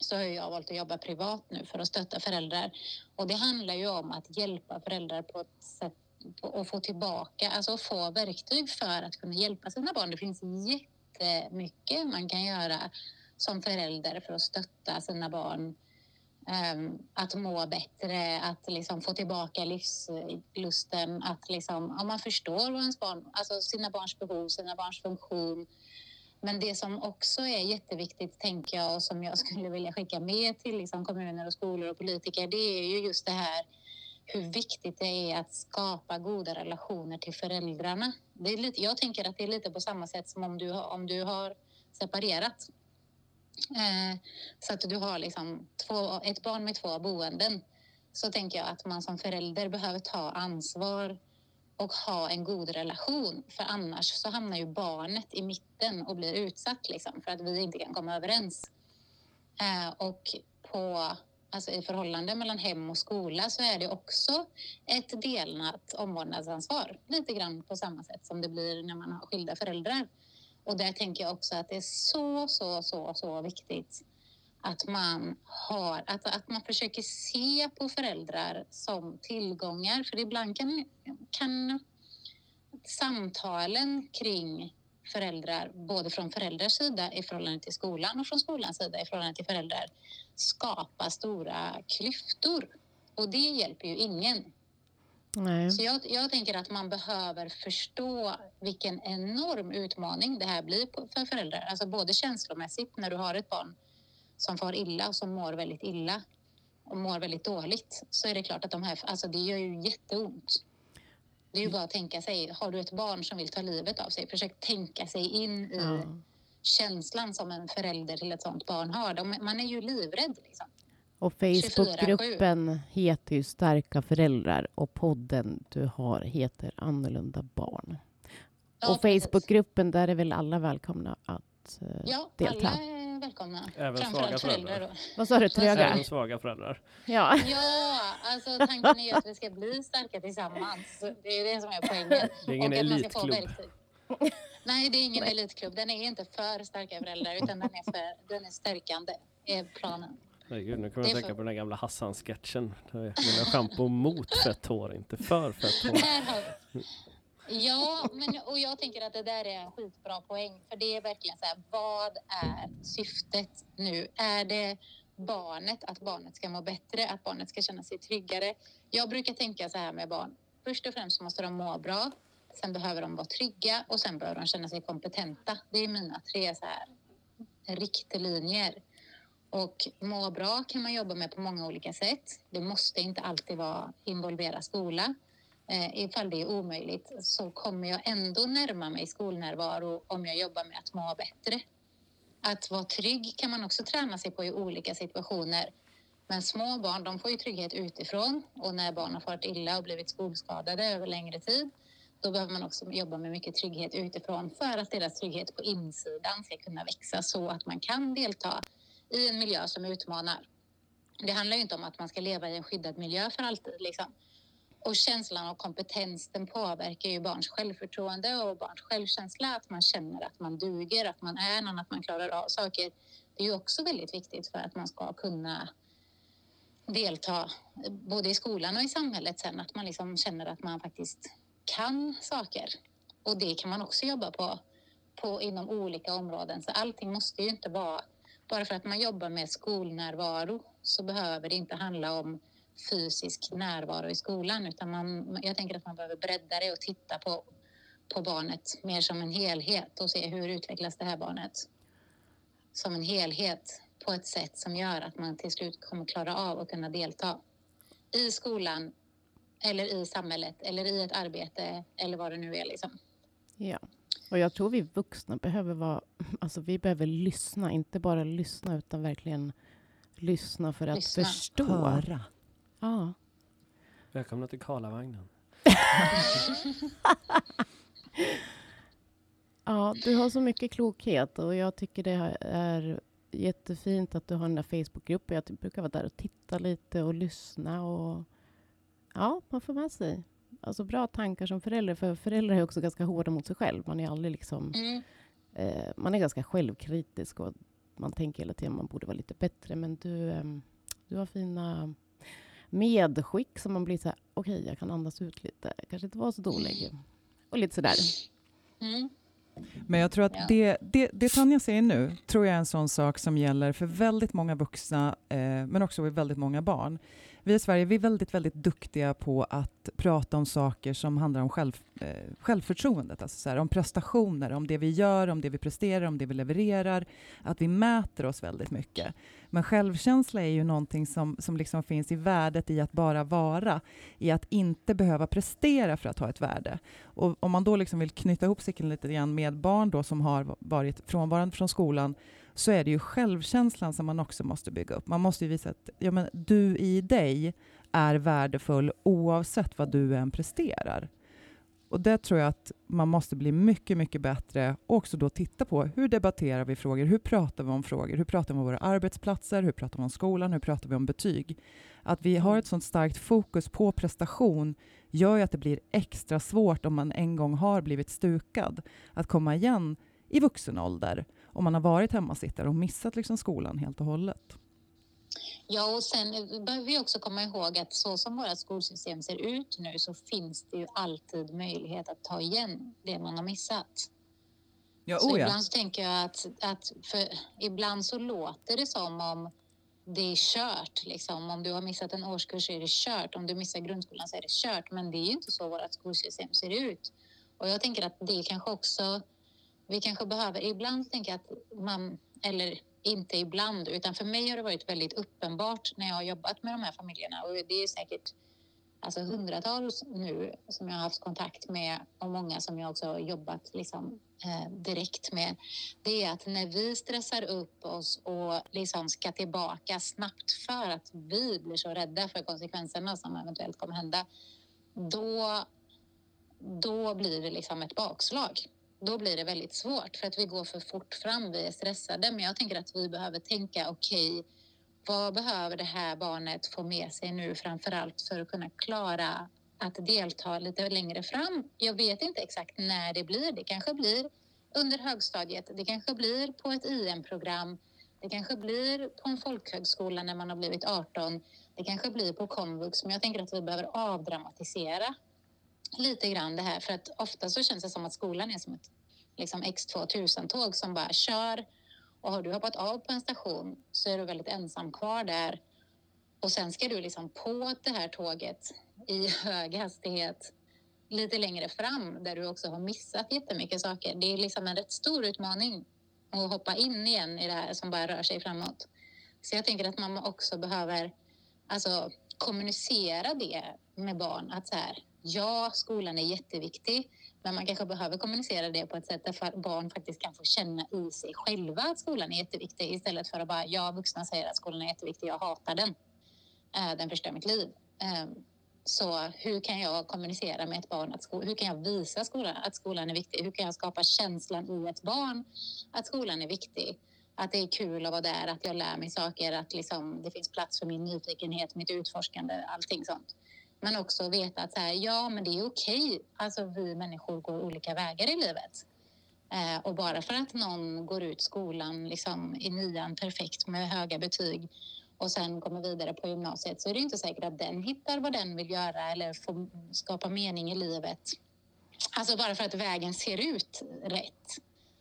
så har jag valt att jobba privat nu för att stötta föräldrar. Och det handlar ju om att hjälpa föräldrar på ett sätt och få tillbaka, alltså få verktyg för att kunna hjälpa sina barn. Det finns jättemycket man kan göra som förälder för att stötta sina barn ehm, att må bättre, att liksom få tillbaka livslusten, att liksom, om man förstår vad ens barn, alltså sina barns behov, sina barns funktion. Men det som också är jätteviktigt, tänker jag, och som jag (laughs) skulle vilja skicka med till liksom kommuner och skolor och politiker, det är ju just det här hur viktigt det är att skapa goda relationer till föräldrarna. Det är lite, jag tänker att det är lite på samma sätt som om du, har- om du har separerat. Eh, så att du har liksom två, ett barn med två boenden så tänker jag att man som förälder behöver ta ansvar och ha en god relation. För annars så hamnar ju barnet i mitten och blir utsatt liksom, för att vi inte kan komma överens. Eh, och på, alltså i förhållande mellan hem och skola så är det också ett delnat omvårdnadsansvar. Lite grann på samma sätt som det blir när man har skilda föräldrar. Och där tänker jag också att det är så, så, så, så viktigt att man har, att, att man försöker se på föräldrar som tillgångar. För ibland kan, kan samtalen kring föräldrar, både från föräldrars sida i förhållande till skolan och från skolans sida i förhållande till föräldrar, skapa stora klyftor. Och det hjälper ju ingen. Nej. Så jag, jag tänker att man behöver förstå vilken enorm utmaning det här blir för föräldrar. Alltså både känslomässigt när du har ett barn som far illa och som mår väldigt illa och mår väldigt dåligt så är det klart att de här, alltså det gör ju jätteont. Det är ju bara att tänka sig, har du ett barn som vill ta livet av sig, försök tänka sig in i Ja. känslan som en förälder till ett sånt barn har. De, man är ju livrädd liksom. Och 24/7. Facebookgruppen heter ju Starka föräldrar och podden du har heter Annorlunda barn. Ja, och. Facebookgruppen, där är väl alla välkomna att eh, Ja, delta? alla är välkomna. Även Framförallt svaga föräldrar. då. Vad sa du, tröga? Även svaga föräldrar. Ja. Ja, alltså tanken är ju att vi ska bli starka tillsammans. Det är det som är poängen. Det är ingen att elitklubb. Nej, det är ingen elitklubb. Den är inte för starka föräldrar utan den är, för, den är stärkande, är planen. Herregud, nu kommer jag tänka för- på den där gamla Hassan-sketchen. Mina schampo mot fett hår, inte för fett hår. Där har vi. Ja, men, och jag tänker att det där är en skitbra poäng. För det är verkligen så här, vad är syftet nu? Är det barnet, att barnet ska må bättre, att barnet ska känna sig tryggare? Jag brukar tänka så här med barn. Först och främst måste de må bra. Sen behöver de vara trygga och sen behöver de känna sig kompetenta. Det är mina tre så här riktlinjer. Och må bra kan man jobba med på många olika sätt. Det måste inte alltid vara involvera skola. Eh, ifall det är omöjligt så kommer jag ändå närma mig skolnärvaro om jag jobbar med att må bättre. Att vara trygg kan man också träna sig på i olika situationer. Men små barn de får ju trygghet utifrån och när barn har farit illa och blivit skolskadade över längre tid då behöver man också jobba med mycket trygghet utifrån för att deras trygghet på insidan ska kunna växa så att man kan delta i en miljö som utmanar. Det handlar ju inte om att man ska leva i en skyddad miljö för alltid. Liksom. Och känslan av kompetens den påverkar ju barns självförtroende och barns självkänsla. Att man känner att man duger, att man är någon, att man klarar av saker. Det är ju också väldigt viktigt för att man ska kunna delta både i skolan och i samhället sen. Att man liksom känner att man faktiskt kan saker. Och det kan man också jobba på, på inom olika områden. Så allting måste ju inte vara... Bara för att man jobbar med skolnärvaro så behöver det inte handla om fysisk närvaro i skolan utan man, jag tänker att man behöver bredda det och titta på, på barnet mer som en helhet och se hur utvecklas det här barnet som en helhet på ett sätt som gör att man till slut kommer klara av att kunna delta i skolan eller i samhället eller i ett arbete eller vad det nu är. Liksom. Ja. Och jag tror vi vuxna behöver vara... Alltså vi behöver lyssna, inte bara lyssna utan verkligen lyssna för att Lyssna. förstå. Höra. Ja. Välkomna till Karlavagnen. (laughs) ja, du har så mycket klokhet och jag tycker det är jättefint att du har den där Facebookgruppen. Jag brukar vara där och titta lite och lyssna och ja, man får med sig alltså bra tankar som förälder. För föräldrar är också ganska hårda mot sig själv. Man är aldrig liksom Mm. eh, man är ganska självkritisk och man tänker hela tiden att man borde vara lite bättre. Men du, ehm, du har fina medskick som man blir så här, okej, jag kan andas ut lite. Kanske inte vara så dålig. Och lite sådär. Mm. Men jag tror att Ja. det, det, det Tanja säger nu tror jag är en sån sak som gäller för väldigt många vuxna, eh, men också väldigt många barn. Vi i Sverige vi är väldigt, väldigt duktiga på att prata om saker som handlar om själv, eh, självförtroendet, alltså så här, om prestationer, om det vi gör, om det vi presterar, om det vi levererar. Att vi mäter oss väldigt mycket. Men självkänsla är ju någonting som, som liksom finns i värdet i att bara vara, i att inte behöva prestera för att ha ett värde. Och om man då liksom vill knyta ihop cykeln lite grann med barn då som har varit frånvarande från skolan så är det ju självkänslan som man också måste bygga upp. Man måste ju visa att ja, men du i dig är värdefull oavsett vad du än presterar. Och det tror jag att man måste bli mycket, mycket bättre och också då titta på hur debatterar vi frågor, hur pratar vi om frågor, hur pratar vi om våra arbetsplatser, hur pratar vi om skolan, hur pratar vi om betyg. Att vi har ett sånt starkt fokus på prestation gör ju att det blir extra svårt om man en gång har blivit stukad att komma igen i vuxen ålder om man har varit hemmasittare och missat liksom skolan helt och hållet. Ja, och sen behöver vi också komma ihåg att så som våra skolsystem ser ut nu så finns det ju alltid möjlighet att ta igen det man har missat. Ja, så oh ja. ibland så tänker jag att, att ibland så låter det som om det är kört. Liksom. Om du har missat en årskurs så är det kört. Om du missar grundskolan så är det kört. Men det är ju inte så vårt skolsystem ser ut. Och jag tänker att det kanske också... Vi kanske behöver... Ibland tänker jag att man... Eller inte ibland, utan för mig har det varit väldigt uppenbart när jag har jobbat med de här familjerna. Och det är säkert alltså hundratals nu som jag har haft kontakt med och många som jag också har jobbat liksom, eh, direkt med. Det är att när vi stressar upp oss och liksom ska tillbaka snabbt för att vi blir så rädda för konsekvenserna som eventuellt kommer hända, då, då blir det liksom ett bakslag. Då blir det väldigt svårt för att vi går för fort fram, vi är stressade. Men jag tänker att vi behöver tänka, okej, okay, vad behöver det här barnet få med sig nu framför allt för att kunna klara att delta lite längre fram? Jag vet inte exakt när det blir. Det kanske blir under högstadiet. Det kanske blir på ett IM-program. Det kanske blir på en folkhögskola när man har blivit 18. Det kanske blir på komvux. Men jag tänker att vi behöver avdramatisera lite grann det här. För att ofta så känns det som att skolan är som ett liksom X2000-tåg som bara kör och har du hoppat av på en station så är du väldigt ensam kvar där. Och sen ska du liksom på det här tåget i (laughs) hög hastighet lite längre fram där du också har missat jättemycket saker. Det är liksom en rätt stor utmaning att hoppa in igen i det här som bara rör sig framåt. Så jag tänker att man också behöver alltså, kommunicera det med barn. Att så här, ja, skolan är jätteviktig. Men man kanske behöver kommunicera det på ett sätt där barn faktiskt kan få känna i sig själva att skolan är jätteviktig istället för att bara, ja, vuxna säger att skolan är jätteviktig, jag hatar den. Eh, den förstör mitt liv. Ehm, så hur kan jag kommunicera med ett barn, att hur kan jag visa skolan att skolan är viktig? Hur kan jag skapa känslan i ett barn att skolan är viktig? Att det är kul att vara där, att jag lär mig saker, att liksom, det finns plats för min nyfikenhet, mitt utforskande, allting sånt. Men också veta att så här, ja, men det är okej. Alltså, vi människor går olika vägar i livet. Eh, och bara för att någon går ut skolan liksom, i nian perfekt med höga betyg och sen kommer vidare på gymnasiet så är det inte säkert att den hittar vad den vill göra eller får skapa mening i livet. Alltså bara för att vägen ser ut rätt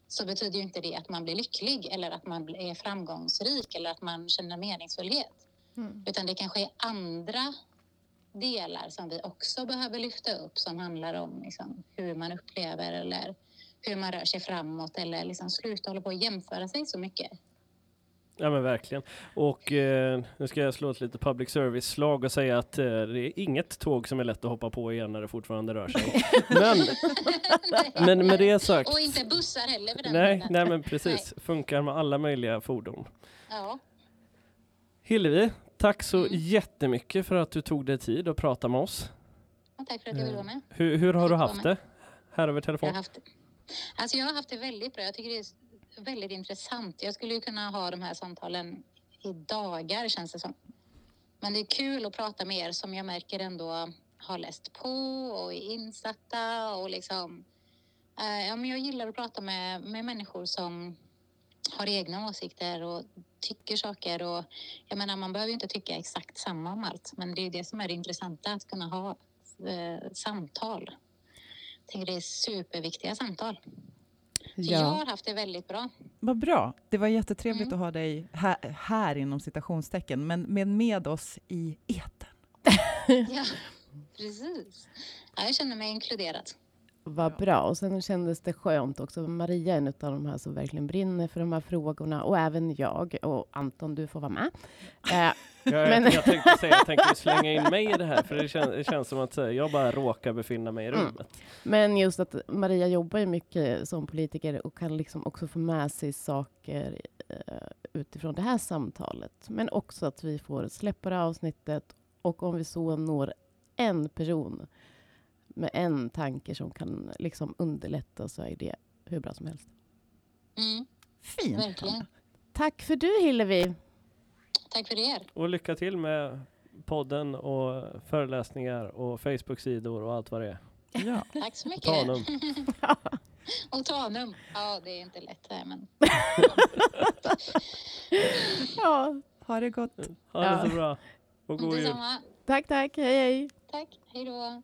så betyder ju inte det att man blir lycklig eller att man är framgångsrik eller att man känner meningsfullhet. Mm. Utan det kanske är andra delar som vi också behöver lyfta upp som handlar om liksom, hur man upplever eller hur man rör sig framåt eller liksom sluta hålla på och jämföra sig så mycket. Ja men verkligen. Och eh, nu ska jag slå ett lite public service-slag och säga att eh, det är inget tåg som är lätt att hoppa på igen när det fortfarande rör sig. (laughs) men, men med det sagt. Och inte bussar heller för den Nej, delen. nej men precis. Funkar med alla möjliga fordon. Ja, Hillevi, tack så Mm. jättemycket för att du tog dig tid att prata med oss. och tack för att jag ville vara med. Hur, hur har du haft det här över Jag telefon? har, haft, alltså jag har haft det väldigt bra. Jag tycker det är väldigt intressant. Jag skulle ju kunna ha de här samtalen i dagar känns det som. Men det är kul att prata med er som jag märker ändå har läst på och är insatta och liksom. Eh, ja, men jag gillar att prata med, med människor som har egna åsikter och tycker saker och jag menar man behöver ju inte tycka exakt samma om allt men det är det som är det intressanta att kunna ha eh, samtal. Jag tänker det är superviktiga samtal. Så jag Ja. har haft det väldigt bra. Vad bra. Det var jättetrevligt Mm. att ha dig här, här inom citationstecken, men med, med oss i etern. (laughs) Ja, precis. Ja, jag känner mig inkluderad. Vad bra. Och sen kändes det skönt också. Maria är en av de här som verkligen brinner för de här frågorna. Och även jag. Och Anton, du får vara med. Eh, Jag, Men- jag tänkte säga, jag tänkte slänga in mig i det här, för det känns, det känns som att eh, jag bara råkar befinna mig i Mm. rummet. men just att Maria jobbar ju mycket som politiker och kan liksom också få med sig saker eh, utifrån det här samtalet. Men också att vi får släppa det här avsnittet och om vi så når en person med en tanke som kan liksom underlätta så är det hur bra som helst. Mm, Fint. verkligen. Tack för du Hillevi. Tack för er. Och lycka till med podden och föreläsningar och Facebook-sidor och allt vad det är. Ja. Tack så mycket. Tanum. Och Tanum. (laughs) Ja, det är inte lätt här men (laughs) Ja, Ha det gott. Ha det Ja. så bra. Och god jul. tack, tack. Hej, hej. Tack. Hej då.